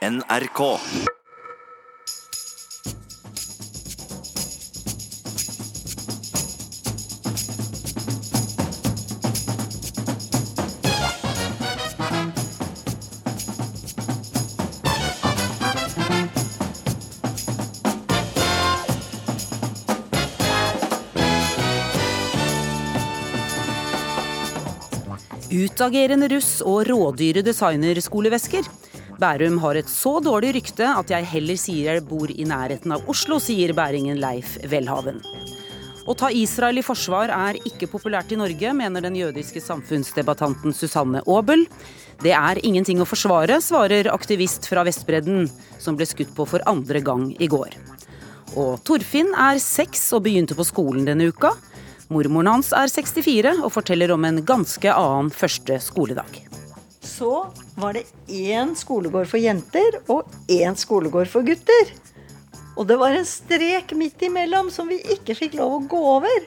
NRK. Utagerende russ og rådyre designerskolevesker. Bærum har et så dårlig rykte at jeg heller sier jeg bor i nærheten av Oslo, sier bæringen Leif Welhaven. Å ta Israel i forsvar er ikke populært i Norge, mener den jødiske samfunnsdebattanten Susanne Aabel. Det er ingenting å forsvare, svarer aktivist fra Vestbredden, som ble skutt på for andre gang i går. Og Torfinn er seks og begynte på skolen denne uka. Mormoren hans er 64 og forteller om en ganske annen første skoledag. Så var det én skolegård for jenter og én skolegård for gutter. Og det var en strek midt imellom som vi ikke fikk lov å gå over.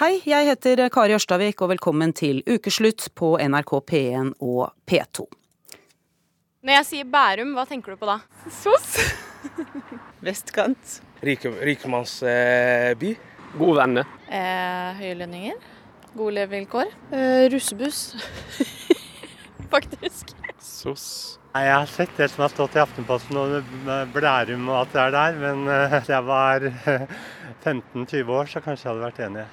Hei, jeg heter Kari Ørstavik og velkommen til ukeslutt på NRK P1 og P2. Når jeg sier Bærum, hva tenker du på da? SOS. Vestkant. Rike, rikemannsby. Gode venner. Eh, høye lønninger. Gode levevilkår. Eh, russebuss. Faktisk. SOS. Nei, Jeg har sett det som har stått i Aftenposten og Blærum og alt det der, men eh, jeg var 15-20 år, så kanskje jeg hadde vært enig.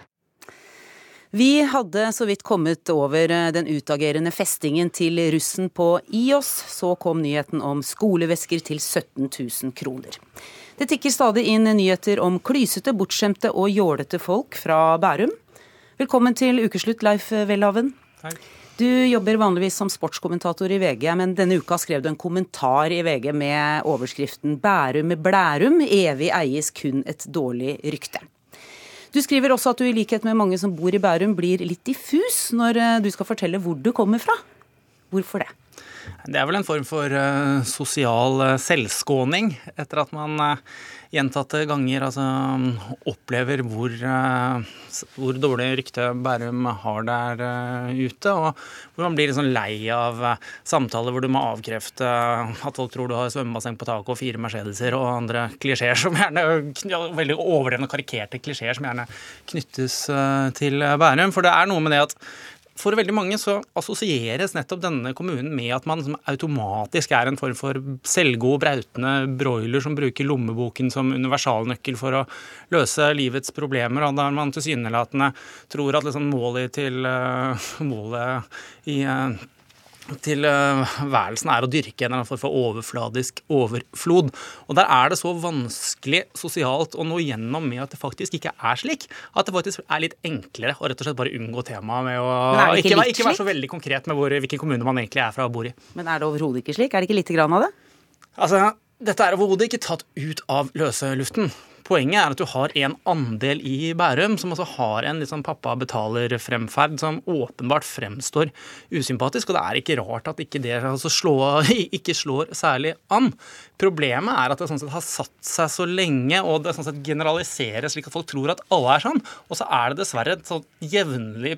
Vi hadde så vidt kommet over eh, den utagerende festingen til russen på IOS. Så kom nyheten om skolevesker til 17 000 kroner. Det tikker stadig inn nyheter om klysete, bortskjemte og jålete folk fra Bærum. Velkommen til ukeslutt, Leif Welhaven. Takk. Du jobber vanligvis som sportskommentator i VG, men denne uka skrev du en kommentar i VG med overskriften 'Bærum med Blærum evig eies kun et dårlig rykte'. Du skriver også at du i likhet med mange som bor i Bærum blir litt diffus når eh, du skal fortelle hvor du kommer fra. Hvorfor det? Det er vel en form for uh, sosial uh, selvskåning, etter at man uh, gjentatte ganger altså, opplever hvor, hvor dårlig rykte Bærum har der ute. Og hvor man blir liksom lei av samtaler hvor du må avkrefte at folk tror du har svømmebasseng på taket og fire Mercedeser og andre klisjeer som gjerne ja, veldig overdrevne karikerte klisjeer som gjerne knyttes til Bærum. For det er noe med det at for veldig mange så assosieres nettopp denne kommunen med at man automatisk er en form for selvgod, brautende broiler som bruker lommeboken som universalnøkkel for å løse livets problemer, og der man tilsynelatende tror at liksom målet til uh, målet i til uh, værelsen er å dyrke en eller annen form for overfladisk overflod. Og der er det så vanskelig sosialt å nå gjennom med at det faktisk ikke er slik. At det faktisk er litt enklere å rett og slett bare unngå temaet med å ikke, ikke, ikke, være så veldig konkret med hvor, hvilken kommune man egentlig er fra og bor i. Men er det overhodet ikke slik? Er det ikke lite grann av det? Altså, dette er overhodet ikke tatt ut av løse luften. Poenget er at du har en andel i Bærum som altså har en liksom pappa betaler-fremferd som åpenbart fremstår usympatisk. Og det er ikke rart at ikke det altså slår, ikke slår særlig an. Problemet er at det sånn sett har satt seg så lenge, og det sånn generaliseres slik at folk tror at alle er sånn. Og så er det dessverre et sånn jevnlig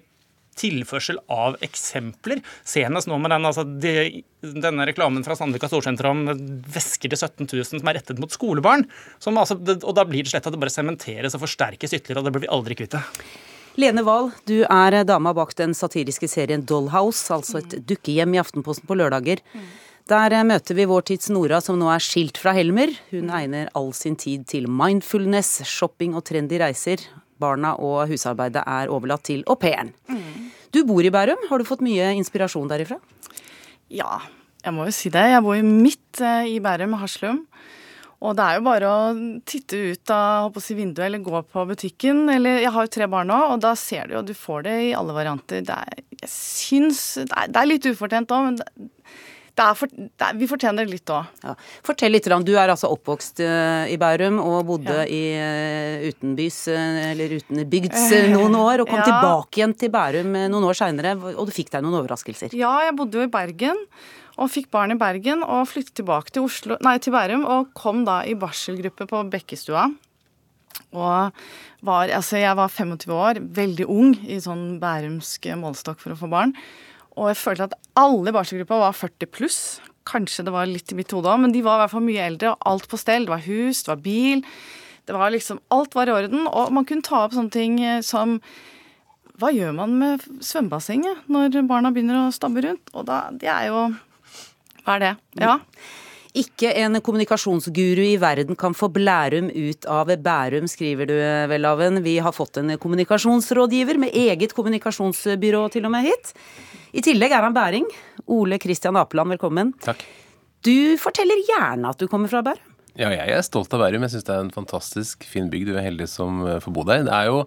tilførsel av eksempler. Senest nå med den, altså, de, denne reklamen fra Sandvika Storsenter om vesker til 17 000 som er rettet mot skolebarn. Altså, og da blir det slett at det bare sementeres og forsterkes ytterligere, og det blir vi aldri kvitt det. Lene Wahl, du er dama bak den satiriske serien Dollhouse, altså et dukkehjem i Aftenposten på lørdager. Der møter vi vår tids Nora, som nå er skilt fra Helmer. Hun egner all sin tid til mindfulness, shopping og trendy reiser. Barna og husarbeidet er overlatt til au pairen. Mm. Du bor i Bærum. Har du fått mye inspirasjon derifra? Ja, jeg må jo si det. Jeg bor jo midt eh, i Bærum, Haslum. Og det er jo bare å titte ut av si, vinduet eller gå på butikken. Eller jeg har jo tre barn nå, og da ser du jo, du får det i alle varianter. Det er, jeg syns Det er, det er litt ufortjent òg, men det, for, er, vi fortjener det litt òg. Ja. Fortell litt. Du er altså oppvokst uh, i Bærum og bodde ja. i uh, utenbys, uh, eller utenbygds noen år, og kom ja. tilbake igjen til Bærum noen år seinere. Og du fikk deg noen overraskelser? Ja, jeg bodde jo i Bergen. Og fikk barn i Bergen og flyttet tilbake til, Oslo, nei, til Bærum. Og kom da i barselgruppe på Bekkestua. Og var, altså jeg var 25 år, veldig ung i sånn bærumsk målestokk for å få barn. Og jeg følte at alle i barselgruppa var 40 pluss. kanskje det var litt i mitt hode òg, men de var i hvert fall mye eldre, og alt på stell. Det var hus, det var bil. Det var liksom Alt var i orden, og man kunne ta opp sånne ting eh, som Hva gjør man med svømmebassenget når barna begynner å stabbe rundt? Og da Det er jo Hva er det? Ja. Ikke en kommunikasjonsguru i verden kan få Blærum ut av Bærum, skriver du, Welhaven. Vi har fått en kommunikasjonsrådgiver med eget kommunikasjonsbyrå til og med hit. I tillegg er han bæring. Ole Kristian Apeland, velkommen. Takk. Du forteller gjerne at du kommer fra Bærum. Ja, jeg er stolt av Bærum. Jeg syns det er en fantastisk fin bygd. Du er heldig som eh, får bo der. Det er jo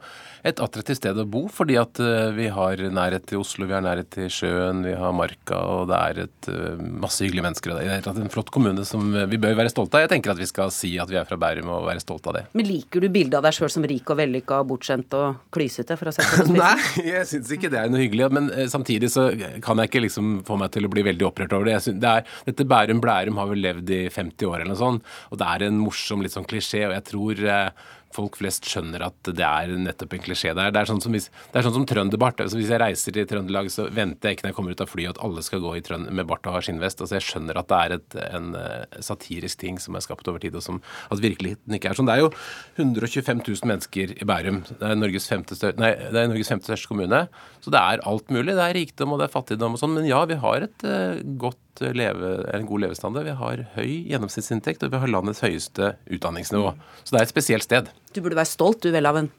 et attraktivt sted å bo fordi at eh, vi har nærhet til Oslo, vi har nærhet til sjøen, vi har marka, og det er et eh, masse hyggelige mennesker. Det er en flott kommune som vi bør være stolte av. Jeg tenker at vi skal si at vi er fra Bærum og være stolte av det. Men liker du bildet av deg sjøl som rik og vellykka, bortskjemt og klysete, for å sette det på spissen? Nei, jeg syns ikke det er noe hyggelig. Men samtidig så kan jeg ikke liksom få meg til å bli veldig opprørt over det. Jeg synes, det er, dette Bærum Blærum har vel levd i 50 år eller noe sånt, og det er en morsom litt sånn klisjé, og jeg tror eh, folk flest skjønner at det er nettopp en klisjé der. Det er sånn som, hvis, er sånn som trønderbart. Altså, hvis jeg reiser til Trøndelag, så venter jeg ikke når jeg kommer ut av flyet at alle skal gå i trønd med bart og ha skinnvest. Altså, jeg skjønner at det er et, en uh, satirisk ting som er skapt over tid, og som, at virkeligheten ikke er sånn. Det er jo 125 000 mennesker i Bærum. Det er Norges femte, stør, nei, det er Norges femte største kommune. Så det er alt mulig. Det er rikdom og det er fattigdom og sånn. Men ja, vi har et uh, godt leve, en god levestandard. Vi har høy gjennomsnittsinntekt, og vi har landets høyeste utdanningsnivå. Så det er et spesielt sted. Du burde være stolt, du, Welhaven.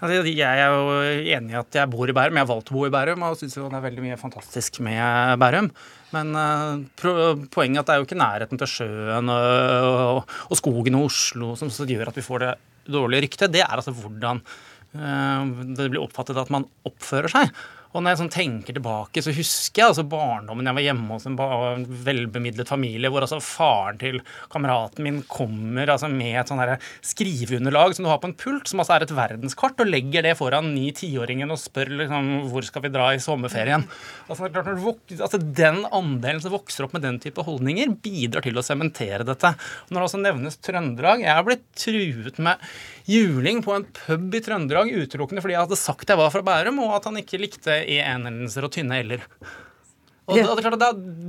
Altså, jeg er jo enig i at jeg bor i Bærum. Jeg har valgt å bo i Bærum og syns det er veldig mye fantastisk med Bærum. Men uh, poenget er at det er jo ikke nærheten til sjøen og, og, og skogen og Oslo som gjør at vi får det dårlige ryktet. Det er altså hvordan uh, det blir oppfattet at man oppfører seg. Og når jeg sånn tenker tilbake, så husker jeg altså barndommen jeg var hjemme hos en velbemidlet familie, hvor altså faren til kameraten min kommer altså med et sånn skriveunderlag som du har på en pult, som altså er et verdenskart, og legger det foran ni-tiåringen og spør liksom, hvor skal vi dra i sommerferien. Altså, altså, Den andelen som vokser opp med den type holdninger, bidrar til å sementere dette. Når det også nevnes Trøndelag Jeg har blitt truet med juling på en pub i Trøndelag utelukkende fordi jeg hadde sagt jeg var fra Bærum, og at han ikke likte e-endelser og tynne l-er. Og det, det, det,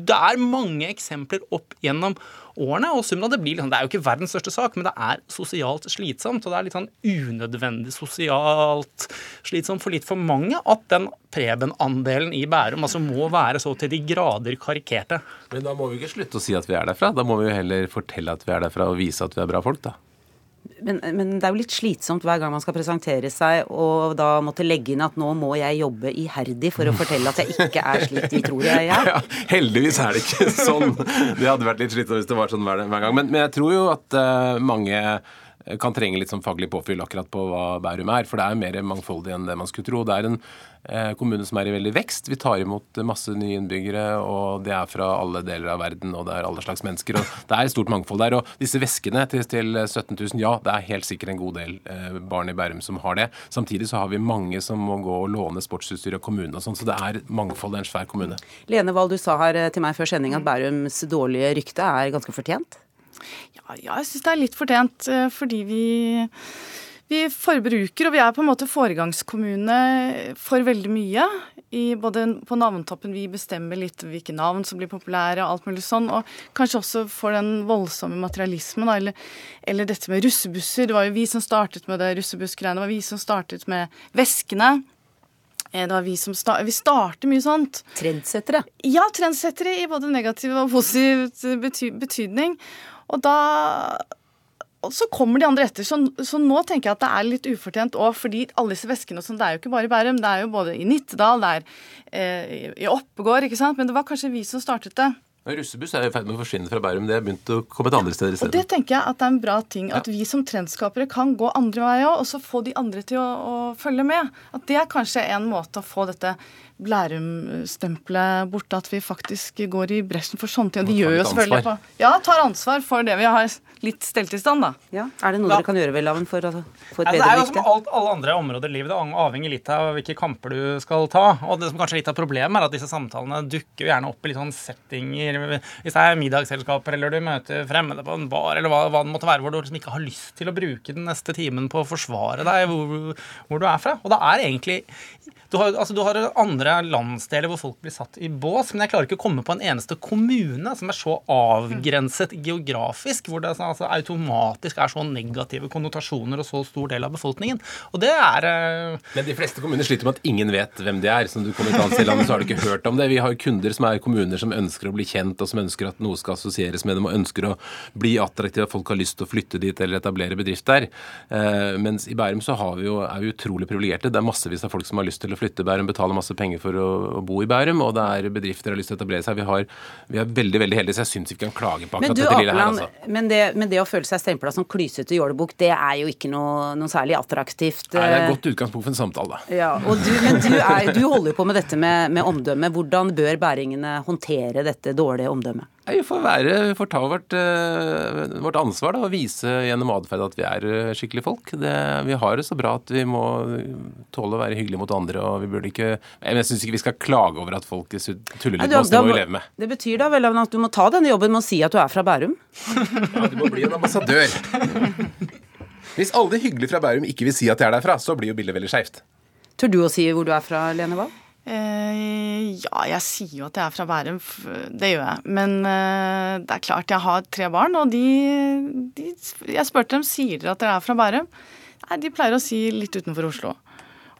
det, er mange eksempler opp gjennom årene, og summen av det blir liksom, Det er jo ikke verdens største sak, men det er sosialt slitsomt. Og det er litt sånn unødvendig sosialt slitsomt for litt for mange at den Preben-andelen i Bærum altså må være så til de grader karikerte. Men da må vi ikke slutte å si at vi er derfra. Da må vi jo heller fortelle at vi er derfra og vise at vi er bra folk, da. Men, men, det er jo litt slitsomt hver gang man skal presentere seg, og da måtte legge inn at nå må jeg jobbe iherdig for å fortelle at jeg ikke er slik de tror jeg er. Ja, heldigvis er det ikke sånn. Det hadde vært litt slitsomt hvis det var sånn hver, gang. Men, men, jeg tror jo at uh, mange kan trenge litt sånn faglig påfyll akkurat på hva Bærum er. For det er mer mangfoldig enn det man skulle tro. Det er en eh, kommune som er i veldig vekst. Vi tar imot masse nye innbyggere, og det er fra alle deler av verden, og det er alle slags mennesker. og Det er et stort mangfold der. Og disse veskene til, til 17 000, ja, det er helt sikkert en god del eh, barn i Bærum som har det. Samtidig så har vi mange som må gå og låne sportsutstyr av kommunen og sånn, så det er mangfold. i en svær kommune. Lene Wahl, du sa her til meg før sending at Bærums dårlige rykte er ganske fortjent? Ja, ja jeg syns det er litt fortjent, eh, fordi vi, vi forbruker, og vi er på en måte foregangskommune for veldig mye. I både på navntoppen vi bestemmer litt hvilke navn som blir populære, og alt mulig sånn. Og kanskje også for den voldsomme materialismen, eller, eller, dette med russebusser. Det var jo vi som startet med det russebussgreiene. Det var vi som startet med veskene. Eh, det var Vi som sta vi starter mye sånt. Trendsettere? Ja, trendsettere i både negativ og positiv bety betydning. Og da og så kommer de andre etter. Så, så, nå tenker jeg at det er litt ufortjent òg, fordi alle disse veskene sånn, Det er jo ikke bare i Bærum, det er jo både i Nittedal, det er eh, i Oppegård, ikke sant. Men det var kanskje vi som startet det. Men Russebuss er i ferd med å forsvinne fra Bærum. Det har begynt å komme til andre steder i stedet. Og det tenker jeg at det er en bra ting. At vi som trendskapere kan gå andre veier òg, og så få de andre til å, å, følge med. At det er kanskje en måte å få dette Blærum-stempelet borte. At vi faktisk går i bresjen for sånne ting. Og de gjør jo selvfølgelig på Ja, tar ansvar for det vi har litt stelt i stand, da. Ja. Er det noe ja. dere kan gjøre, Welhaven, for å få et bedre rykte? Det er jo som alt, alle andre områder i livet. Det avhenger litt av hvilke kamper du skal ta. Og det som kanskje er litt av problemet, er at disse samtalene dukker jo gjerne opp i litt sånn settinger hvis det er middagsselskaper, eller du møter fremmede på en bar, eller hva, hva det måtte være, hvor du liksom ikke har lyst til å bruke den neste timen på å forsvare deg hvor, hvor du er fra. Og det er egentlig du har, altså, du har andre landsdeler hvor folk blir satt i bås, men jeg klarer ikke å komme på en eneste kommune som er så avgrenset geografisk, hvor det altså, automatisk er så negative konnotasjoner og så stor del av befolkningen. Og det er uh... Men de fleste kommuner sliter med at ingen vet hvem de er. Som du kommer til annet sted landet, så har du ikke hørt om det. Vi har kunder som er kommuner som ønsker å bli kjent, og som ønsker at noe skal assosieres med dem, og ønsker å bli attraktive, at folk har lyst til å flytte dit eller etablere bedrift der. Uh, mens i Bærum så vi jo, er vi utrolig privilegerte. Det er massevis av folk som har lyst til å flytte. Bærum betaler masse penger for å, å, bo i Bærum, og det er bedrifter har lyst til å etablere seg. Vi, har, vi er veldig veldig heldige, så jeg syns vi kan klage på akkurat dette lille her. Altså. Men, det, men det å føle seg stempla som klysete jålebukk, det er jo ikke noe, noe særlig attraktivt. Nei, det er et eh, godt utgangspunkt for en samtale, da. Ja, du, men du, er, du holder jo på med dette med, med omdømme. Hvordan bør bæringene håndtere dette dårlige omdømmet? Vi får, være, vi får ta vårt, uh, vårt ansvar da, og vise gjennom atferd at vi er uh, skikkelige folk. Det, vi har det så bra at vi må tåle å være hyggelige mot andre. og vi burde ikke, Jeg syns ikke vi skal klage over at folk tuller litt med oss. Det må vi leve med. Det betyr da vel at du må ta denne jobben med å si at du er fra Bærum? ja, du må bli en ambassadør. Hvis alle hyggelige fra Bærum ikke vil si at de er derfra, så blir jo bildet veldig skeivt. Tør du å si hvor du er fra, Lene Wahl? Eh, ja, jeg sier jo at jeg er fra Bærum. Det gjør jeg. Men eh, det er klart, jeg har tre barn, og de, de Jeg spurte dem sier dere at dere er fra Bærum. Nei, de pleier å si litt utenfor Oslo.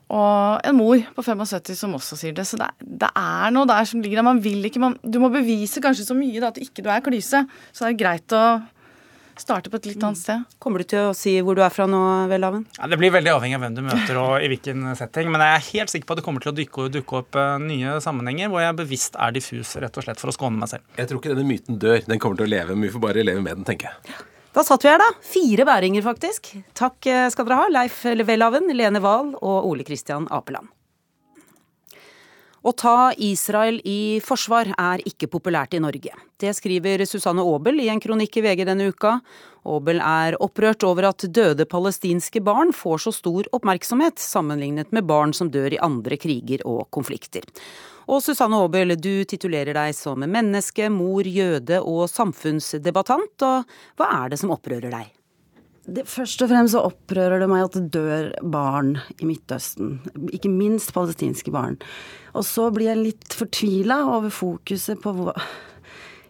Og en mor på 75 som også sier det. Så det, det er noe der som ligger der. Man vil ikke man, Du må bevise kanskje så mye da, at ikke du er klyse. Så det er greit å starte på et litt annet sted. Kommer du til å si hvor du er fra nå, Welhaven? Ja, det blir veldig avhengig av hvem du møter og i hvilken setting. Men jeg er helt sikker på at det kommer til å dukke, dukke opp uh, nye sammenhenger hvor jeg bevisst er diffus, rett og slett for å skåne meg selv. Jeg tror ikke denne myten dør. Den kommer til å leve, men vi får bare leve med den, tenker jeg. Da satt vi her, da. Fire bæringer, faktisk. Takk eh, skal dere ha, Leif Welhaven, Lene Wahl og Ole Kristian Apeland. Å ta Israel i forsvar er ikke populært i Norge. Det skriver Susanne Aabel i en kronikk i VG denne uka. Aabel er opprørt over at døde palestinske barn får så stor oppmerksomhet sammenlignet med barn som dør i andre kriger og konflikter. Og Susanne Aabel, du titulerer deg som menneske, mor, jøde og samfunnsdebattant. Og hva er det som opprører deg? Det, først og fremst så opprører det meg at det dør barn i Midtøsten. Ikke minst palestinske barn. Og så blir jeg litt fortvila over fokuset på hva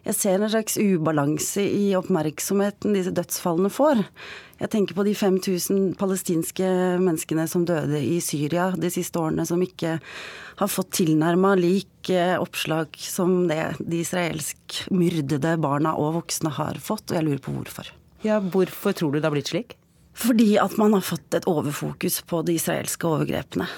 Jeg ser en slags ubalanse i oppmerksomheten disse dødsfallene får. Jeg tenker på de 5000 palestinske menneskene som døde i Syria de siste årene, som ikke har fått tilnærma lik oppslag som det de israelsk myrdede barna og voksne har fått, og jeg lurer på hvorfor. Ja, Hvorfor tror du det har blitt slik? Fordi at man har fått et overfokus på de israelske overgrepene.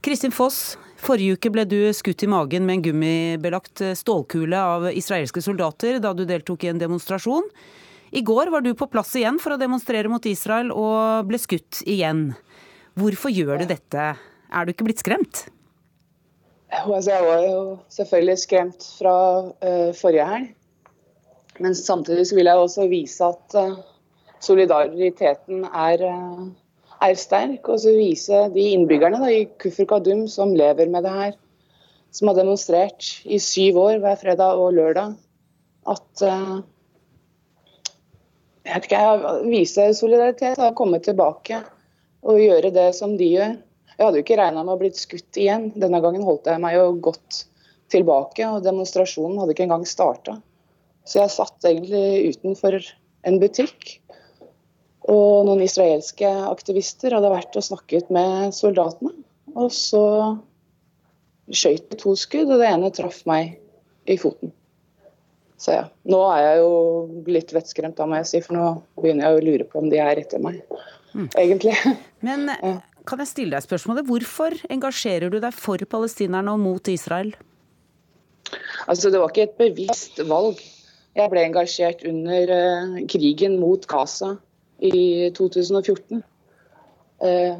Kristin Foss, forrige uke ble du skutt i magen med en gummibelagt stålkule av israelske soldater da du deltok i en demonstrasjon. I går var du på plass igjen for å demonstrere mot Israel og ble skutt igjen. Hvorfor gjør du dette? Er du ikke blitt skremt? Altså, jeg var jo selvfølgelig skremt fra uh, forrige helg. Men samtidig så vil jeg også vise at uh, solidariteten er, uh, er, sterk. Og så vise de innbyggerne da, i Kufur Kadum som lever med det her, som har demonstrert i syv år hver fredag og lørdag, at uh, jeg vet ikke, jeg Vise solidaritet og komme tilbake og gjøre det som de gjør. Jeg hadde jo ikke regna med å bli skutt igjen. Denne gangen holdt jeg meg jo godt tilbake, og demonstrasjonen hadde ikke engang starta. Så jeg satt egentlig utenfor en butikk. Og noen israelske aktivister hadde vært og snakket med soldatene. Og så skøyt de to skudd, og det ene traff meg i foten. Så ja. Nå er jeg jo litt vettskremt, da må jeg si, for nå begynner jeg å lure på om de er etter meg, mm. egentlig. Men kan jeg stille deg spørsmålet, hvorfor engasjerer du deg for palestinerne og mot Israel? Altså, Det var ikke et bevisst valg. Jeg ble engasjert under uh, krigen mot Gaza i 2014. Uh,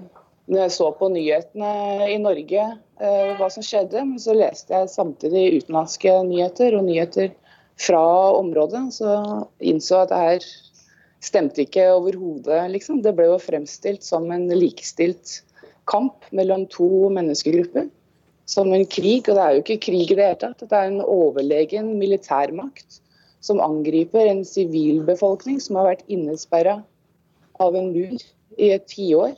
når jeg så på nyhetene i Norge uh, hva som skjedde, så leste jeg samtidig utenlandske nyheter og nyheter fra området. Så innså at det her stemte ikke overhodet, liksom. Det ble jo fremstilt som en likestilt kamp mellom to menneskegrupper. som en krig. Og det er jo ikke krig i det hele tatt. Det er en overlegen militærmakt som angriper en sivilbefolkning som har vært innesperra av en mur i et tiår.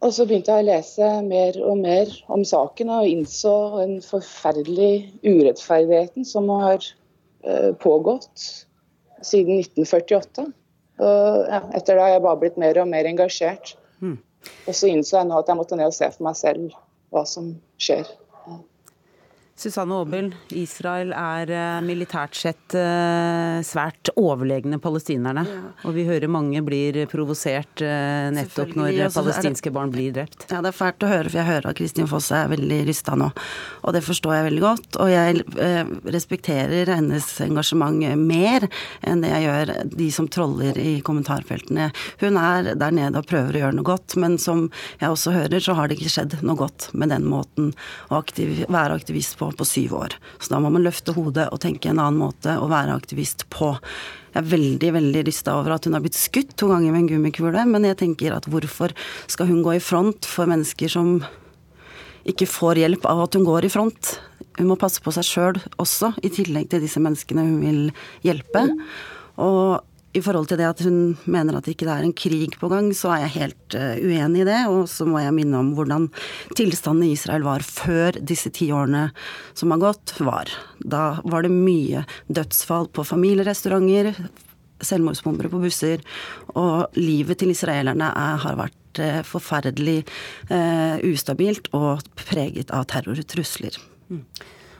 Og så begynte jeg å lese mer og mer om saken og innså den forferdelige urettferdigheten som har eh, pågått siden 1948. Og ja, etter det har jeg bare blitt mer og mer engasjert. Mm. Og så innså jeg nå at jeg måtte ned og se for meg selv hva som skjer. Susanne Aabel, Israel er eh, militært sett eh, svært overlegne palestinerne. Ja. Og vi hører mange blir provosert eh, nettopp når palestinske barn blir drept. Ja, det er fælt å høre, for jeg hører at Kristin Foss er veldig rysta nå. Og det forstår jeg veldig godt. Og jeg respekterer hennes engasjement mer enn det jeg gjør de som troller i kommentarfeltene. Hun er der nede og prøver å gjøre noe godt, men som jeg også hører, så har det ikke skjedd noe godt med den måten å aktiv være aktivist på på syv år. Så da må man løfte hodet og tenke en annen måte å være aktivist på. Jeg er veldig veldig rysta over at hun har blitt skutt to ganger med en gummikule, men jeg tenker at hvorfor skal hun gå i front for mennesker som ikke får hjelp av at hun går i front? Hun må passe på seg sjøl også, i tillegg til disse menneskene hun vil hjelpe. Og i forhold til det at hun mener at det ikke er en krig på gang, så er jeg helt uh, uenig i det. Og så må jeg minne om hvordan tilstanden i Israel var før disse ti årene som har gått, var. Da var det mye dødsfall på familierestauranter, selvmordsbombere på busser, og livet til israelerne er, har vært uh, forferdelig uh, ustabilt og preget av terrortrusler. Mm.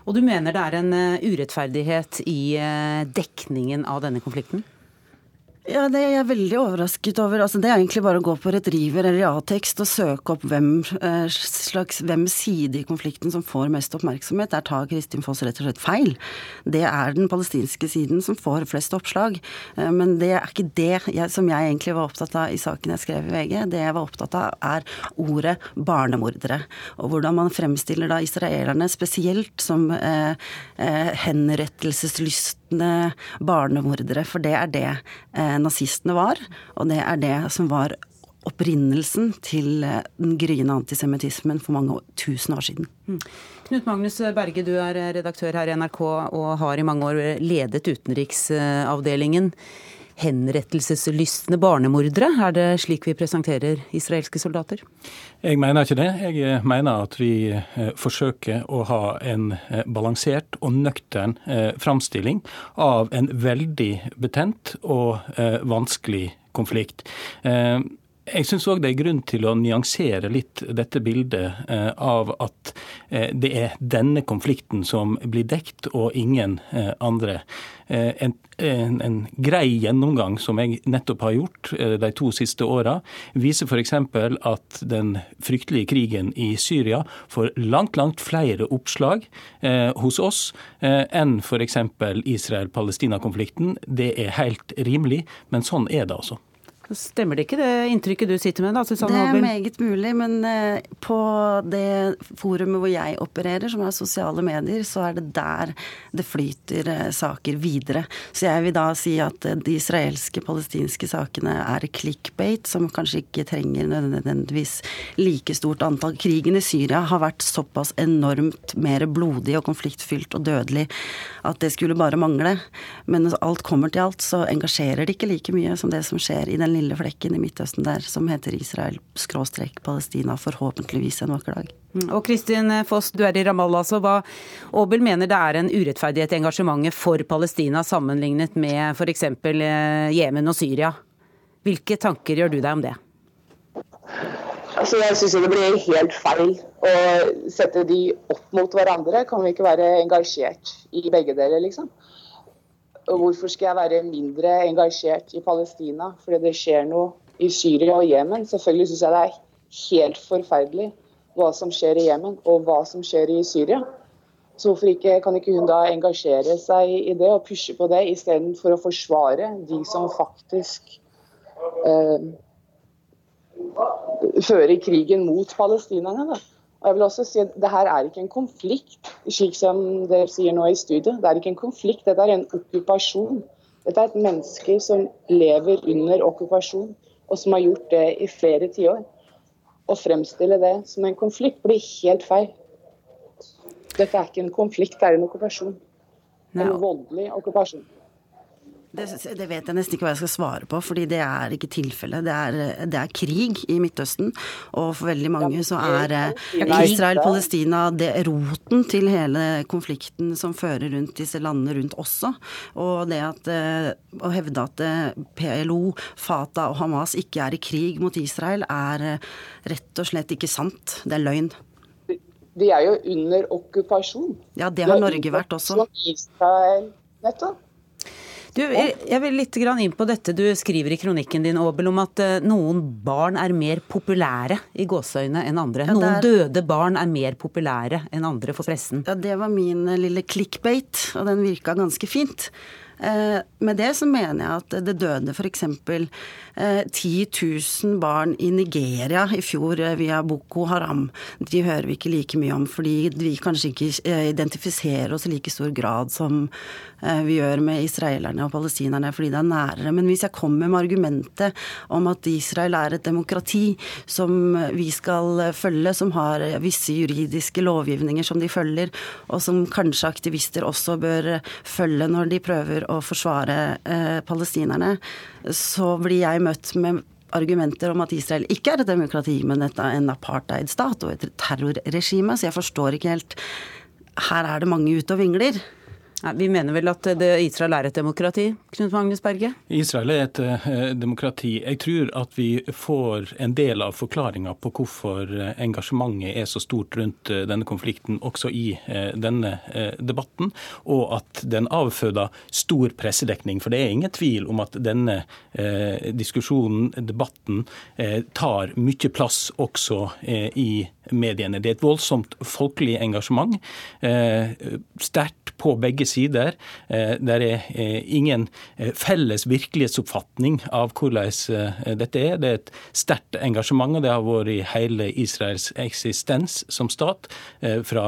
Og du mener det er en urettferdighet i dekningen av denne konflikten? Ja, det er jeg veldig overrasket over. Altså, det er egentlig bare å gå på Retriever eller Ja-tekst og søke opp hvem, eh, slags, hvem side i konflikten som får mest oppmerksomhet. Der tar Kristin Foss rett og slett feil. Det er den palestinske siden som får flest oppslag. Eh, men det er ikke det jeg, som jeg egentlig var opptatt av i saken jeg skrev i VG. Det jeg var opptatt av, er ordet barnemordere. Og hvordan man fremstiller da israelerne spesielt som eh, eh, henrettelseslystne barnemordere. For det er det. Eh, nazistene var, og det er det som var opprinnelsen til eh, den gryende antisemittismen for mange tusen år siden. Mm. Knut Magnus Berge, du er redaktør her i NRK og har i mange år ledet utenriksavdelingen. Henrettelseslystne barnemordere, er det slik vi presenterer israelske soldater? Jeg mener ikke det. Jeg mener at vi eh, forsøker å ha en balansert og nøktern framstilling av en veldig betent og vanskelig konflikt. Jeg syns òg det er grunn til å nyansere litt dette bildet eh, av at eh, det er denne konflikten som blir dekt, og ingen eh, andre. En, en, en, grei gjennomgang som jeg nettopp har gjort de to siste åra, viser f.eks. at den fryktelige krigen i Syria får langt, langt flere oppslag hos oss enn f.eks. Israel-Palestina-konflikten. Det er helt rimelig, men sånn er det altså. Stemmer det ikke det inntrykket du sitter med da, Susanne Det er meget mulig, men eh, på det forumet hvor jeg opererer, som er sosiale medier, så er det der det flyter eh, saker videre. Så jeg vil da si at eh, de israelske, palestinske sakene er clickbait, som kanskje ikke trenger nødvendigvis like stort antall. Krigen i Syria har vært såpass enormt mer blodig og konfliktfylt og dødelig at det skulle bare mangle. Men når alt kommer til alt, så engasjerer det ikke like mye som det som skjer i den lille flekken i Midtøsten der som heter Israel-Palestina, forhåpentligvis en vakker dag. Mm. Og Kristin Foss, du er i Ramallah. så hva Aabel mener det er en urettferdighet i engasjementet for Palestina sammenlignet med f.eks. Eh, Jemen og Syria. Hvilke tanker gjør du deg om det? Altså, jeg syns det blir helt feil å sette de opp mot hverandre. Kan vi ikke være engasjert i begge deler, liksom? Og hvorfor skal jeg være mindre engasjert i Palestina fordi det skjer noe i Syria og Jemen? Selvfølgelig syns jeg det er helt forferdelig hva som skjer i Jemen og hva som skjer i Syria. Så hvorfor ikke, kan ikke hun da engasjere seg i det og pushe på det, istedenfor å forsvare de som faktisk eh, fører krigen mot palestinerne? da? Og jeg vil også si at det her er ikke en konflikt, slik som dere sier nå i studio. Det er ikke en konflikt, dette er en okkupasjon. Dette er et menneske som lever under okkupasjon, og som har gjort det i flere tiår. Å fremstille det som en konflikt blir helt feil. Dette er ikke en konflikt, det er en okkupasjon. En voldelig okkupasjon. Det, det, vet jeg nesten ikke hva jeg skal svare på, fordi det er ikke tilfellet. Det, det, er krig i Midtøsten, og for veldig mange så er Israel-Palestina roten til hele konflikten som fører rundt disse landene rundt også. Og det at å hevde at PLO, Fatah og Hamas ikke er i krig mot Israel, er rett og slett ikke sant. Det er løgn. De er jo under okkupasjon. Ja, det har Norge vært også. Israel, nettopp. Du, jeg vil litt inn på dette du skriver i kronikken din, Åbel, om at eh, noen barn er mer populære i gåseøyne enn andre. Ja, noen døde barn er mer populære enn andre for pressen. Ja, det var min lille clickbate, og den virka ganske fint. Eh, med det så mener jeg at det døde f.eks. 10 000 barn i Nigeria i fjor eh, via Boko Haram. De hører vi ikke like mye om, fordi vi kanskje ikke eh, identifiserer oss i like stor grad som vi gjør med israelerne og palestinerne, fordi det er nærere. Men hvis jeg kommer med argumentet om at Israel er et demokrati som vi skal følge, som har visse juridiske lovgivninger som de følger, og som kanskje aktivister også bør følge når de prøver å forsvare eh, palestinerne, så blir jeg møtt med argumenter om at Israel ikke er et demokrati, men en apartheidstat og et terrorregime. Så jeg forstår ikke helt Her er det mange ute og vingler. Nei, vi mener vel at Israel er et demokrati, Knut Magnus Berge? Israel er et uh, demokrati. Jeg tror at vi får en del av forklaringa på hvorfor eh, engasjementet er så stort rundt uh, denne konflikten, også i uh, denne debatten, og at den avføder stor pressedekning. For det er ingen tvil om at denne diskusjonen, debatten, tar mye plass også i mediene. Det er et voldsomt folkelig engasjement. Sterkt på begge. Eh, det er eh, ingen eh, felles virkelighetsoppfatning av hvordan dette er. Det er et sterkt engasjement, og det har vært i hele Israels eksistens som stat. Fra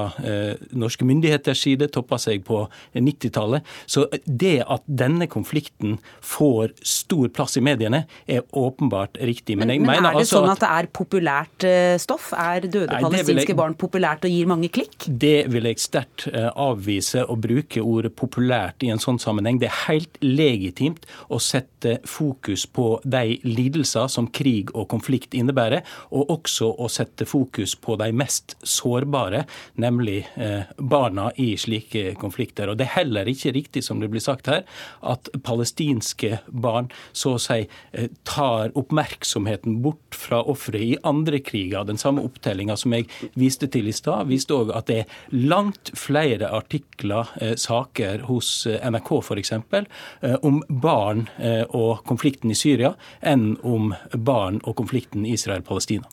norske myndigheters side toppa seg på 90-tallet. Så det at denne konflikten får stor plass i mediene, er åpenbart riktig. Men, men, men er det altså sånn at det er populært stoff? Er døde nei, palestinske jeg, barn populært og gir mange klikk? Det vil jeg sterkt avvise og bruke ordet populært i en sånn sammenheng. Det er helt legitimt å sette fokus på de lidelser som krig og konflikt innebærer, og også å sette fokus på de mest sårbare, nemlig eh, barna i slike konflikter. Og Det er heller ikke riktig, som det blir sagt her, at palestinske barn så å si eh, tar oppmerksomheten bort fra ofre i andre kriger. Den samme opptellinga som jeg viste til i stad, viste òg at det er langt flere artikler Eh, saker hos eh, NRK f.eks. Eh, om barn og konflikten i Syria enn om barn og konflikten Israel-Palestina.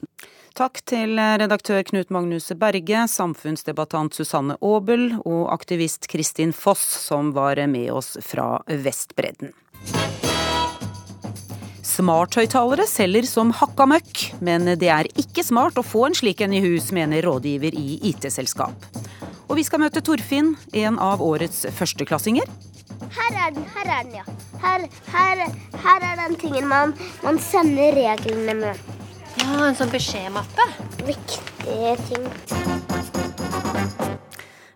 Takk til redaktør Knut Magnus Berge, samfunnsdebattant Susanne Aabel og aktivist Kristin Foss, som var med oss fra Vestbredden. Smarthøyttalere selger som hakka møkk, men det er ikke smart å få en slik en i hus, mener rådgiver i IT-selskap. Og vi skal møte Torfinn, en av årets førsteklassinger. Her er den, her er den, ja. Her, her, her er den tingen man, man, sender reglene med. Ja, en sånn beskjedmappe. Viktige ting.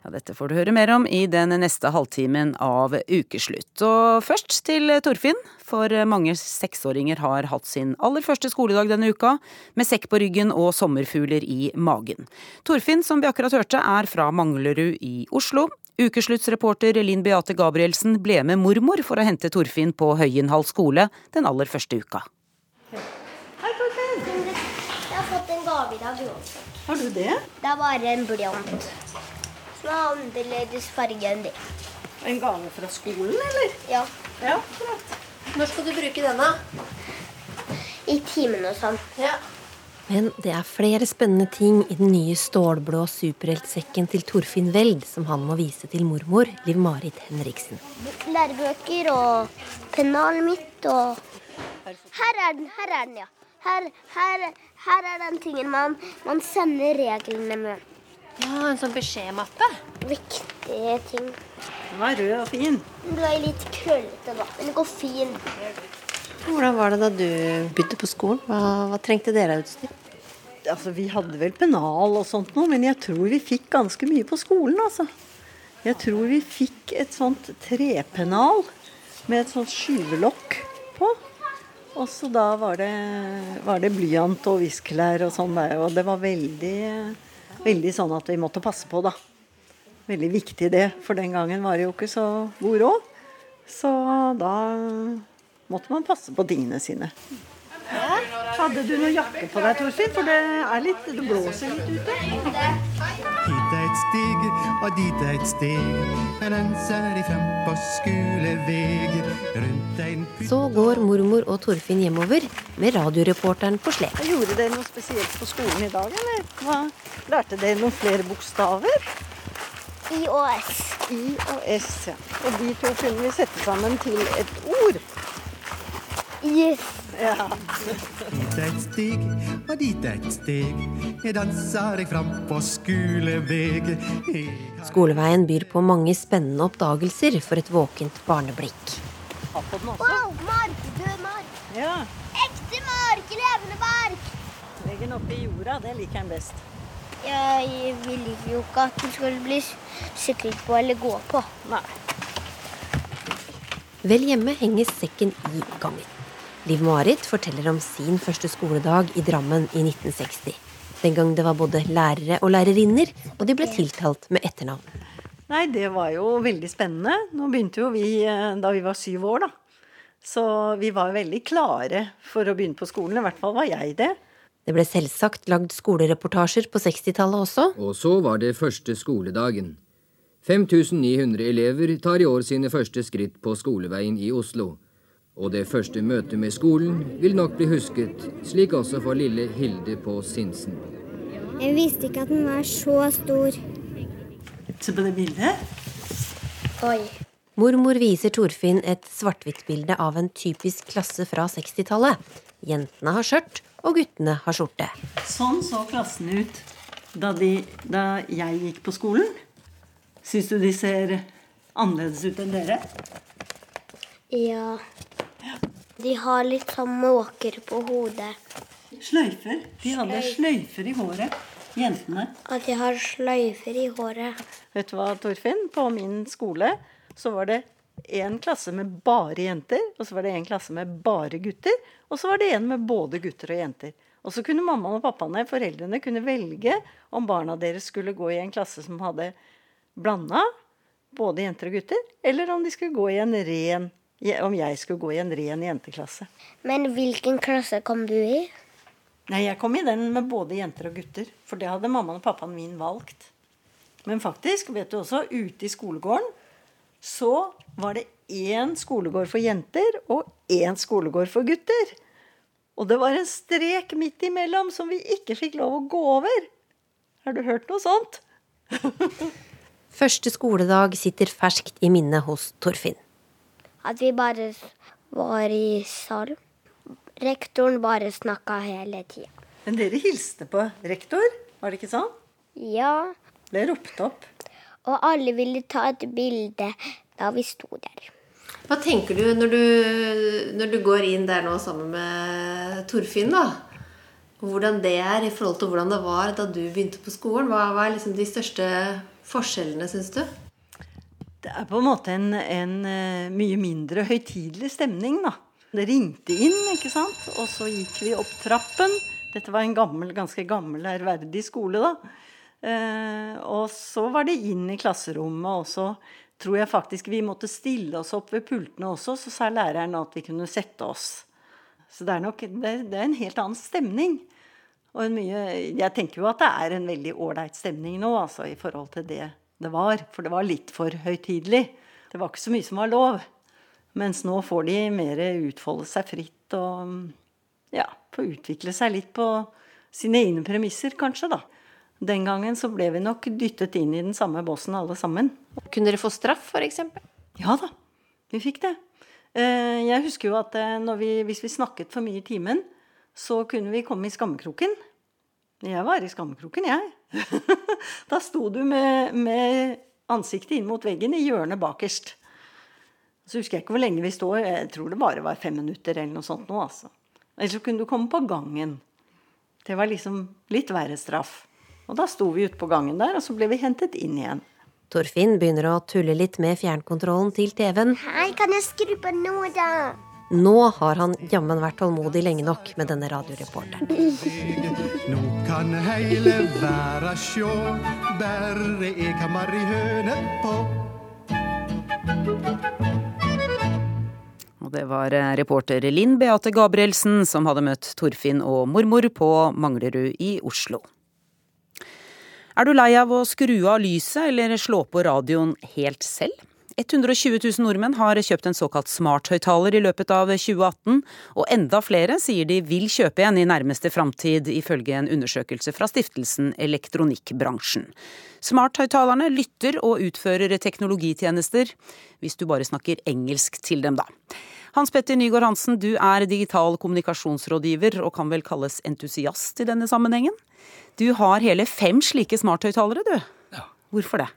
Ja, dette får du høre mer om i den neste halvtimen av Ukeslutt. Og først til Torfinn, for mange seksåringer har hatt sin aller første skoledag denne uka, med sekk på ryggen og sommerfugler i magen. Torfinn, som vi akkurat hørte, er fra Manglerud i Oslo. Ukesluttsreporter Linn Beate Gabrielsen ble med mormor for å hente Torfinn på Høyenhall skole den aller første uka. Hei, Torfinn. Jeg har fått en gave i dag. Har du det? Det er bare en blyant. Som er annerledes farge enn det. En gave fra skolen, eller? Ja. Ja, klart. Når skal du bruke denne? I timen og sånn. Ja. Men det er flere spennende ting i den nye stålblå superheltsekken til Torfinn Weld som han må vise til mormor Liv-Marit Henriksen. Lærebøker og pennalet mitt og Her er den, her er den, ja. Her, her, her er den tingen man, man sender reglene med. Ja, En sånn beskjedmappe? Viktige ting. Den var rød og fin. Du er litt krøllete, da. Men det går fint. Hvordan var det da du begynte på skolen? Hva, hva trengte dere av utstyr? Altså, vi hadde vel pennal og sånt noe, men jeg tror vi fikk ganske mye på skolen, altså. Jeg tror vi fikk et sånt trepennal med et sånt skyvelokk på. Og så da var det, var det blyant og viskelær og sånn der. Og det var veldig, veldig sånn at vi måtte passe på, da. Veldig viktig det, for den gangen var det jo ikke så god råd. Så da måtte man passe på tingene sine. Ja. Hadde du noe jakke på deg, Torfinn? For det, er litt, det blåser litt ute. Steg, og dit eit steg. En ønser de frem på skuleveg. Rundt en Så går mormor og Torfinn hjemover med radioreporteren på slep. Gjorde dere noe spesielt på skolen i dag, eller? Hva? Lærte dere noen flere bokstaver? I og S. I og S, ja. Og de to kunne vi sette sammen til et ord. Yes. Ja. Hit er et steg, og dit er et steg. Jeg danser deg fram på skoleveg. Skoleveien byr på mange spennende oppdagelser for et våkent barneblikk. Wow, mark, død mark. Ja. Ekte mark, levende mark. Legg den oppi jorda, det liker han best. Jeg vil jo ikke at den skal bli syklet på eller gå på. Nei. Vel hjemme henger sekken i gangen. Liv-Marit forteller om sin første skoledag i Drammen i 1960. Den gang det var både lærere og lærerinner, og de ble tiltalt med etternavn. Nei, det var jo veldig spennende. Nå begynte jo vi eh, da vi var syv år, da. Så vi var veldig klare for å begynne på skolen. I hvert fall var jeg det. Det ble selvsagt lagd skolereportasjer på 60-tallet også. Og så var det første skoledagen. 5900 elever tar i år sine første skritt på skoleveien i Oslo. Og det første møtet med skolen vil nok bli husket, slik også for lille Hilde på Sinsen. Jeg visste ikke at den var så stor. Se på det bildet. Oi. Mormor viser Torfinn et svart-hvitt-bilde av en typisk klasse fra 60-tallet. Jentene har skjørt, og guttene har skjorte. Sånn så klassen ut da, de, da jeg gikk på skolen. Syns du de ser annerledes ut enn dere? Ja. De har litt sånn måker på hodet. Sløyfer. De hadde sløyfer i håret. Jentene. At de har sløyfer i håret. Vet du hva, Torfinn? På min skole så var det en klasse med bare jenter, og så var det en klasse med bare gutter, og så var det en med både gutter og jenter. Og så kunne mammaen og pappaene, foreldrene, kunne velge om barna deres skulle gå i en klasse som hadde blanda både jenter og gutter, eller om de skulle gå i en ren om jeg skulle gå i en ren jenteklasse. Men hvilken klasse kom du i? Nei, Jeg kom i den med både jenter og gutter. For det hadde mammaen og pappaen min valgt. Men faktisk, vet du også, ute i skolegården så var det én skolegård for jenter og én skolegård for gutter. Og det var en strek midt imellom som vi ikke fikk lov å gå over. Har du hørt noe sånt? Første skoledag sitter ferskt i minnet hos Torfinn. At vi bare var i salen. Rektoren bare snakka hele tida. Men dere hilste på rektor, var det ikke sånn? Ja. Ble ropt opp. Og alle ville ta et bilde da vi sto der. Hva tenker du når, du når du går inn der nå sammen med Torfinn, da? Hvordan det er i forhold til hvordan det var da du begynte på skolen? Hva, hva er liksom de største forskjellene, syns du? Det er på en måte en, en mye mindre høytidelig stemning, da. Det ringte inn, ikke sant. Og så gikk vi opp trappen. Dette var en gammel, ganske gammel, ærverdig skole, da. Eh, og så var det inn i klasserommet, og så tror jeg faktisk vi måtte stille oss opp ved pultene også. Så sa læreren at vi kunne sette oss. Så det er nok det, det er en helt annen stemning. Og mye Jeg tenker jo at det er en veldig ålreit stemning nå, altså, i forhold til det det var. For det var litt for høytidelig. Det var ikke så mye som var lov. Mens nå får de mer utfolde seg fritt og ja, få utvikle seg litt på sine egne premisser, kanskje, da. Den gangen så ble vi nok dyttet inn i den samme bossen alle sammen. Kunne dere få straff, f.eks.? Ja da, vi fikk det. Jeg husker jo at vi, hvis vi snakket for mye i timen, så kunne vi komme i skammekroken. Jeg var i skammekroken, jeg. da sto du med, med ansiktet inn mot veggen i hjørnet bakerst. Så husker jeg ikke hvor lenge vi står. Jeg tror det bare var fem minutter eller noe sånt nå, altså. Eller så kunne du komme på gangen. Det var liksom litt verre straff. Og da sto vi ute på gangen der, og så ble vi hentet inn igjen. Torfinn begynner å tulle litt med fjernkontrollen til TV-en. Hei, kan jeg skru på nå, da? Nå har han jammen vært tålmodig lenge nok med denne radioreporteren. Nå kan heile verda sjå, berre eg har marihøne på. Og det var eh, reporter Linn Beate Gabrielsen som hadde møtt Torfinn og mormor på Manglerud i Oslo. Er du lei av å skru av lyset eller slå på radioen helt selv? 120 000 nordmenn har kjøpt en såkalt smarthøyttaler i løpet av 2018, og enda flere sier de vil kjøpe en i nærmeste framtid, ifølge en undersøkelse fra stiftelsen Elektronikkbransjen. Smarthøyttalerne lytter og utfører teknologitjenester, hvis du bare snakker engelsk til dem, da. Hans Petter Nygaard Hansen, du er digital kommunikasjonsrådgiver og kan vel kalles entusiast i denne sammenhengen? Du har hele fem slike smarthøyttalere, du. Ja. Hvorfor det?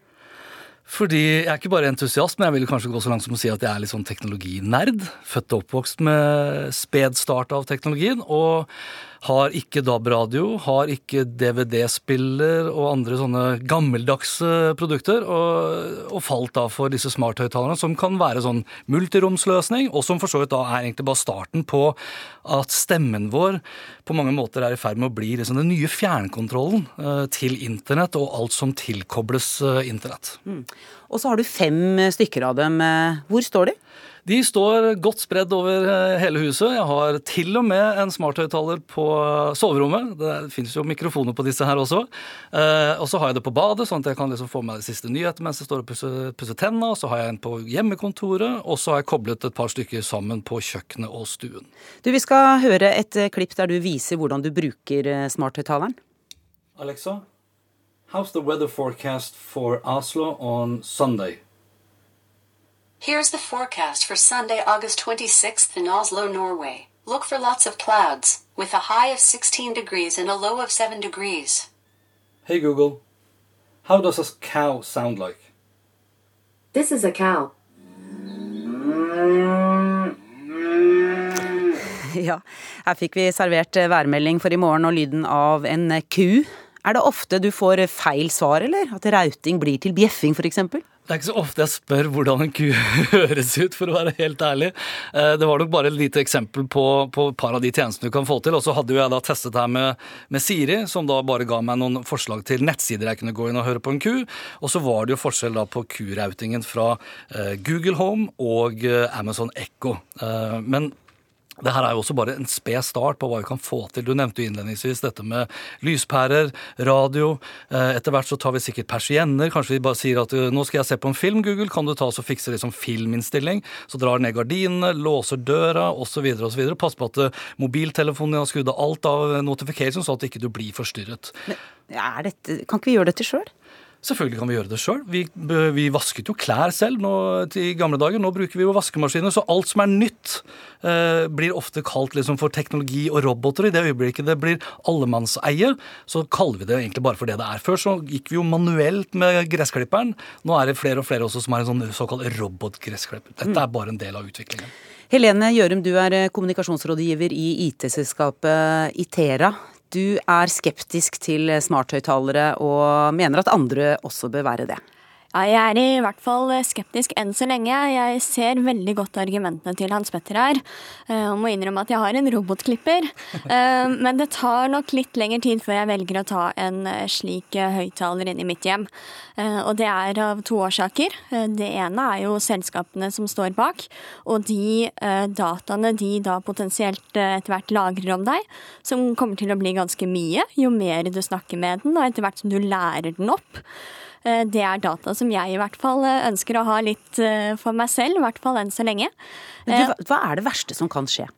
Fordi jeg er ikke bare entusiast, men jeg vil kanskje gå så langt som å si at jeg er litt sånn teknologinerd. Født og oppvokst med sped start av teknologien. Og har ikke DAB-radio, har ikke DVD-spiller og andre sånne gammeldagse produkter. Og, og falt da for disse smarthøyttalerne, som kan være sånn multiromsløsning, og som for så vidt da er egentlig bare starten på at stemmen vår på mange måter er i ferd med å bli liksom den nye fjernkontrollen eh, til internett og alt som tilkobles eh, internett. Mm. Og så har du fem stykker av dem. Hvor står de? De står godt spredd over eh, hele huset. Jeg har til og med en smarthøyttaler på soverommet. Det finnes jo mikrofoner på disse her også. Eh, og så har jeg det på badet, sånn at jeg kan liksom få med de siste nyhetene mens jeg står og pusser, pusser tenna. Så har jeg en på hjemmekontoret, og så har jeg koblet et par stykker sammen på kjøkkenet og stuen. Du, Vi skal høre et eh, klipp der du viser hvordan du bruker smarthøyttaleren. Alexa, how's the weather forecast for Oslo on Sunday? Here's the forecast for Sunday, August 26th in Oslo, Norway. Look for lots of clouds, with a high of 16 degrees and a low of 7 degrees. Hey Google, how does a cow sound like? This is a cow. Ja, her fikk vi servert værmelding for i morgen og lyden av en ku. Er det ofte du får feil svar, eller? At rauting blir til bjeffing, f.eks.? Det er ikke så ofte jeg spør hvordan en ku høres ut, for å være helt ærlig. Eh, det var nok bare et lite eksempel på, på et par av de tjenestene du kan få til. Og så hadde jo jeg da testet her med, med, Siri, som da bare ga meg noen forslag til nettsider jeg kunne gå inn og høre på en ku. Og så var det jo forskjell da på kurautingen fra eh, Google Home og eh, Amazon Echo. Men det her er jo også bare en sped start på hva vi kan få til. Du nevnte jo innledningsvis dette med lyspærer, radio. Eh, etter hvert så tar vi sikkert persienner. Kanskje vi bare sier at eh, nå skal jeg se på en film, Google. Kan du ta oss og fikse liksom filminnstilling? Så drar ned gardinene, låser døra osv. osv. Pass på at eh, mobiltelefonen har skrudd av alt av notification, så at ikke du blir forstyrret. Men, dette, kan ikke vi gjøre dette sjøl? Selvfølgelig kan vi gjøre det sjøl. Vi, vi, vasket jo klær selv nå, i gamle dager. Nå bruker vi jo vaskemaskiner. Så alt som er nytt, eh, blir ofte kalt liksom for teknologi og roboter. I det øyeblikket det blir allemannseie, så kaller vi det egentlig bare for det det er. Før så gikk vi jo manuelt med gressklipperen. Nå er det flere og flere også som er en sånn såkalt robotgressklipper. Dette mm. er bare en del av utviklingen. Helene Gjørum, du er eh, kommunikasjonsrådgiver i IT-selskapet Itera. Du er skeptisk til smarthøyttalere og mener at andre også bør være det. Ja, jeg er i hvert fall skeptisk enn så lenge. Jeg ser veldig godt argumentene til Hans Petter her. Eh, må innrømme at jeg har en robotklipper. Eh, men det tar nok litt lengre tid før jeg velger å ta en eh, slik høyttaler inn i mitt hjem. Og det er av to årsaker. Det ene er jo selskapene som står bak. Og de dataene de da potensielt etter hvert lagrer om deg, som kommer til å bli ganske mye jo mer du snakker med den, og etter hvert som du lærer den opp. Eh, det er data som jeg i hvert fall eh, ønsker å ha litt eh, for meg selv, i hvert fall enn så lenge. Du, hva er det verste som kan skje?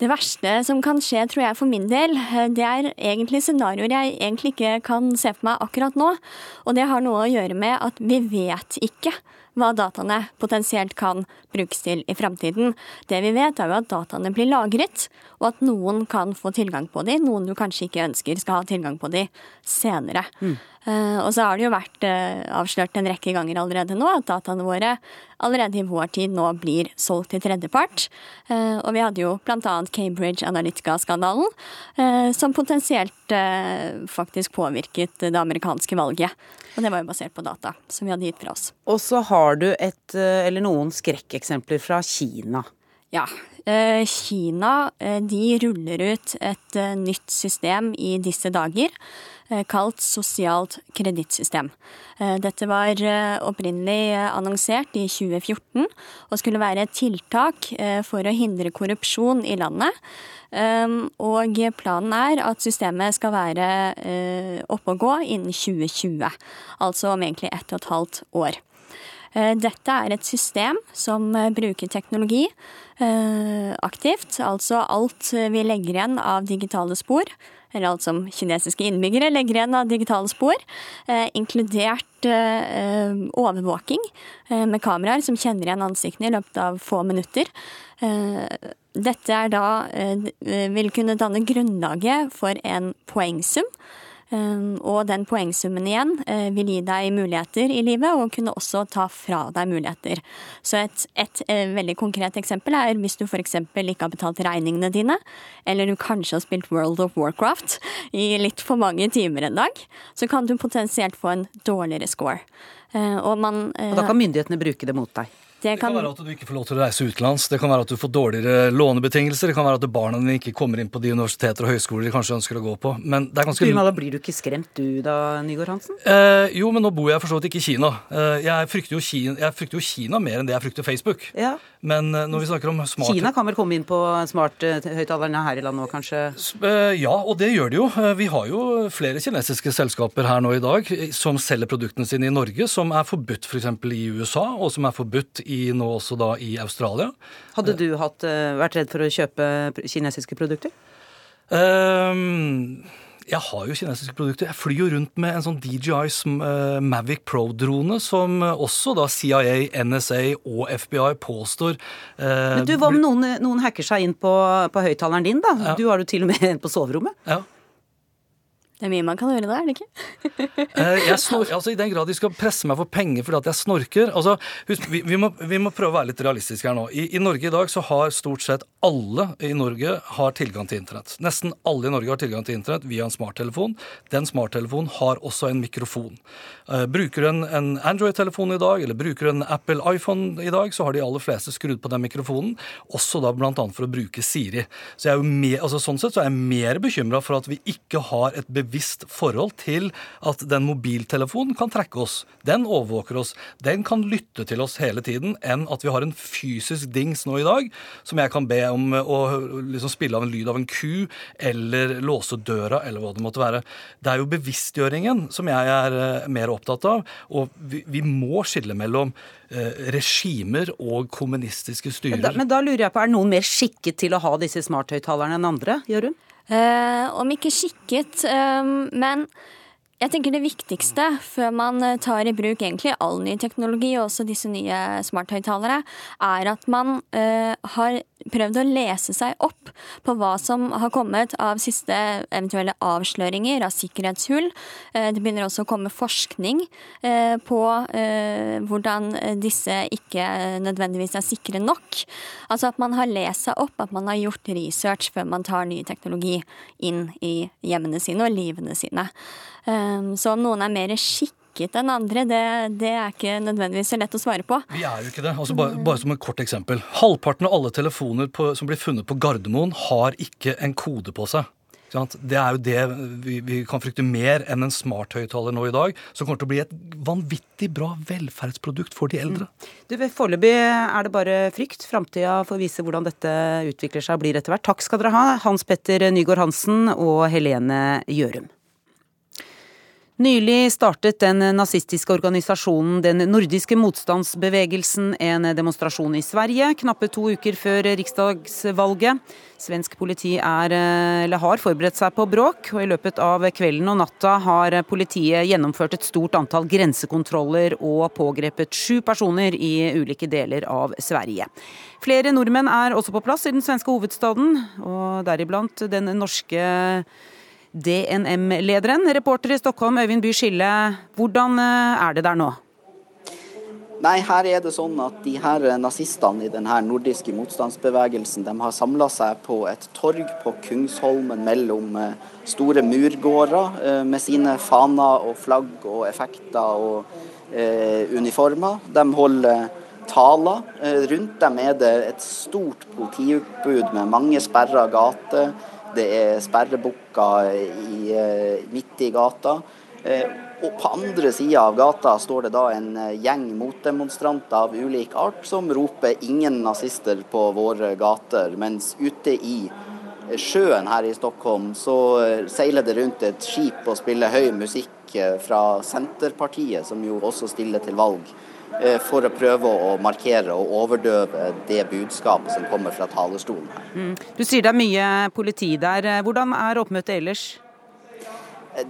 Det verste som kan skje, tror jeg for min del, det er egentlig scenarioer jeg egentlig ikke kan se for meg akkurat nå. Og det har noe å gjøre med at vi vet ikke hva dataene potensielt kan brukes til i framtiden. Det vi vet, er jo at dataene blir lagret, og at noen kan få tilgang på de, noen du kanskje ikke ønsker skal ha tilgang på de senere. Mm. Eh, og så har det jo vært eh, avslørt en rekke ganger allerede nå at dataene våre allerede i vår tid nå blir solgt til tredjepart. Eh, og vi hadde jo bl.a. Cambridge Analytica-skandalen, som potensielt faktisk påvirket det amerikanske valget. Og det var jo basert på data som vi hadde gitt fra oss. Og så har du et, eller noen skrekkeksempler fra Kina. Ja. Kina de ruller ut et nytt system i disse dager Eh, kalt sosialt kredittsystem. Eh, dette var eh, opprinnelig annonsert i 2014 og skulle være et tiltak for å hindre korrupsjon i landet. Og planen er at systemet skal være oppe og gå innen 2020, altså om egentlig ett og et halvt år. Dette er et system som bruker teknologi aktivt, altså alt vi legger igjen av digitale spor, eller alt som kinesiske innbyggere legger igjen av digitale spor, eh, inkludert eh, overvåking eh, med kameraer som kjenner igjen ansiktene i løpet av få minutter. Dette da, vil kunne danne grunnlaget for en poengsum og den poengsummen igjen eh, vil gi deg muligheter i livet, og kunne også ta fra deg muligheter. Så et, et eh, veldig konkret eksempel er hvis du f.eks. ikke har betalt regningene dine, eller du kanskje har spilt World of Warcraft i litt for mange timer en dag, så kan du potensielt få en dårligere score. Eh, og, man, og da kan myndighetene bruke det mot deg? Det kan... det kan være at du ikke får lov til å reise utenlands, det kan være at du får dårligere lånebetingelser, det kan være at barna dine ikke kommer inn på de universiteter og høyskoler de kanskje ønsker å gå på. Men det er ganske... Du, da blir du ikke skremt du da, Nygaard Hansen? Eh, jo, men nå bor jeg for så vidt ikke i Kina. Eh, jeg, frykter Kina. jeg, frykter jo Kina, mer enn det jeg frykter Facebook. Ja. Men eh, når vi snakker om smart... Kina kan vel komme inn på smarthøyttalerne her i landet nå, kanskje? Eh, ja, og det gjør de jo. Eh, vi har jo flere kinesiske selskaper her nå i dag som selger produktene sine i Norge, som er forbudt f.eks. For i USA, og som er forbudt i nå også da i Australia. Hadde du hatt, eh, vært redd for å kjøpe kinesiske produkter? Um, jeg har jo kinesiske produkter. Jeg flyr jo rundt med en sånn DJI uh, Mavic Pro-drone, som også da CIA, NSA og FBI påstår uh, Men du, Hva om noen, noen hacker seg inn på, på høyttaleren din, da? Ja. Du har jo til og med en på soverommet. Ja. Det er mye man kan gjøre da, er det ikke? Eh, jeg snor, altså I den grad de skal presse meg for penger fordi at jeg snorker altså, husk, vi, vi, må, vi, må, prøve å være litt realistiske her nå. I, I, Norge i dag så har stort sett alle i Norge har tilgang til internett. Nesten alle i Norge har tilgang til internett via en smarttelefon. Den smarttelefonen har også en mikrofon. Uh, bruker du en, en Android-telefon i dag, eller bruker du en Apple iPhone i dag, så har de aller fleste skrudd på den mikrofonen, også da bl.a. for å bruke Siri. Så jeg er jo mer, altså, sånn sett så er jeg mer bekymra for at vi ikke har et bevisst bevisst forhold til at den mobiltelefonen kan trekke oss. Den overvåker oss. Den kan lytte til oss hele tiden, enn at vi har en fysisk dings nå i dag som jeg kan be om å liksom spille av en lyd av en ku, eller låse døra, eller hva det måtte være. Det er jo bevisstgjøringen som jeg er eh, mer opptatt av, og vi, vi må skille mellom eh, regimer og kommunistiske styrer. Men da, men da, lurer jeg på, Er noen mer skikket til å ha disse smarthøyttalerne enn andre? Jørund? Eh, om ikke skikket, eh, men jeg tenker det viktigste før man eh, tar i bruk egentlig all ny teknologi, og også disse nye smarthøyttalere, er at man eh, har prøvd å lese seg opp på hva som har kommet av siste eventuelle avsløringer av sikkerhetshull. Uh, det begynner også å komme forskning uh, på hvordan disse ikke nødvendigvis er sikre nok. Altså at man har lest seg opp, at man har gjort research før man tar ny teknologi inn i hjemmene sine og livene sine. Så om noen er mer skikket enn andre, det, det, er ikke nødvendigvis så lett å svare på. Vi er jo ikke det. Altså bare, bare, som et kort eksempel. Halvparten av alle telefoner på, som blir funnet på Gardermoen, har ikke en kode på seg. Det er jo det vi, vi kan frykte mer enn en smarthøyttaler nå i dag, som kommer til å bli et vanvittig bra velferdsprodukt for de eldre. Mm. Foreløpig er det bare frykt. Framtida får vise hvordan dette utvikler seg og blir etter hvert. Takk skal dere ha, Hans Petter Nygaard Hansen og Helene Gjørum. Nylig startet den nazistiske organisasjonen Den nordiske motstandsbevegelsen en demonstrasjon i Sverige, knappe to uker før riksdagsvalget. Svensk politi er, har forberedt seg på bråk, og i løpet av kvelden og natta har politiet gjennomført et stort antall grensekontroller og pågrepet sju personer i ulike deler av Sverige. Flere nordmenn er også på plass i den svenske hovedstaden, og deriblant den norske DNM-lederen, reporter i Stockholm Øyvind By Skille, hvordan er det der nå? Nei, her er det sånn at de her nazistene i den nordiske motstandsbevegelsen de har samla seg på et torg på Kungsholmen mellom eh, store murgårder eh, med sine faner og flagg og effekter og eh, uniformer. De holder taler. Eh, rundt dem er det et stort politiutbud med mange sperra gater. Det er sperrebukker midt i gata. Og på andre sida av gata står det da en eh, gjeng motdemonstranter av ulik art som roper 'ingen nazister' på våre gater, mens ute i eh, sjøen her i Stockholm så eh, seiler det rundt et skip og spiller høy musikk fra Senterpartiet, som jo også stiller til valg, for å prøve å markere og overdøve det budskapet som kommer fra talerstolen. Mm. Du sier det er mye politi der. Hvordan er oppmøtet ellers?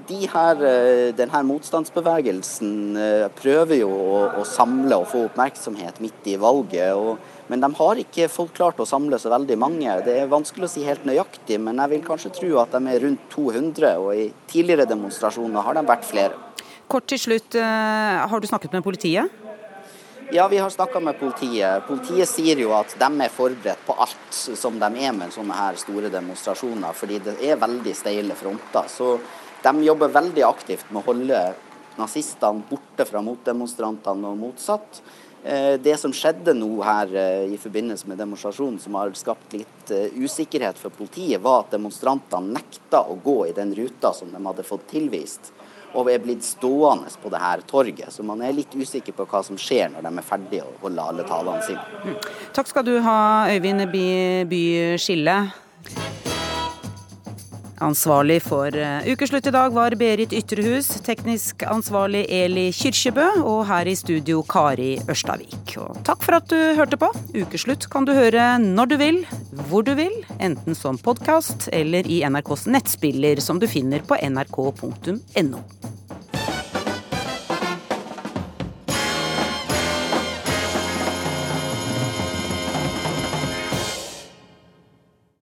de her, eh, denne motstandsbevegelsen eh, prøver jo å, å, samle og få oppmerksomhet midt i valget. Og, men de har ikke fått klart å samle så veldig mange. Det er vanskelig å si helt nøyaktig, men jeg vil kanskje tro at de er rundt 200. Og i tidligere demonstrasjoner har de vært flere. Kort til slutt, eh, har du snakket med politiet? Ja, vi har snakka med politiet. Politiet sier jo at de er forberedt på alt som de er med sånne her store demonstrasjoner, fordi det er veldig steile fronter. Så de jobber veldig aktivt med å holde nazistene borte fra motdemonstrantene og motsatt. Eh, det som skjedde nå her eh, i forbindelse med demonstrasjonen som har skapt litt eh, usikkerhet for politiet, var at demonstrantene nekta å gå i den ruta som de hadde fått tilvist, og er blitt stående på det her torget. Så man er litt usikker på hva som skjer når de er ferdige å holde alle talene sine. Takk skal du ha, Øyvind By, By Skille. Ansvarlig for eh, ukeslutt i dag var Berit Ytrehus, teknisk ansvarlig Eli Kyrkjebø og her i studio Kari Ørstavik. Og takk for at du hørte på. Ukeslutt kan du høre når du vil, hvor du vil, enten som podkast eller i NRKs nettspiller som du finner på nrk.no.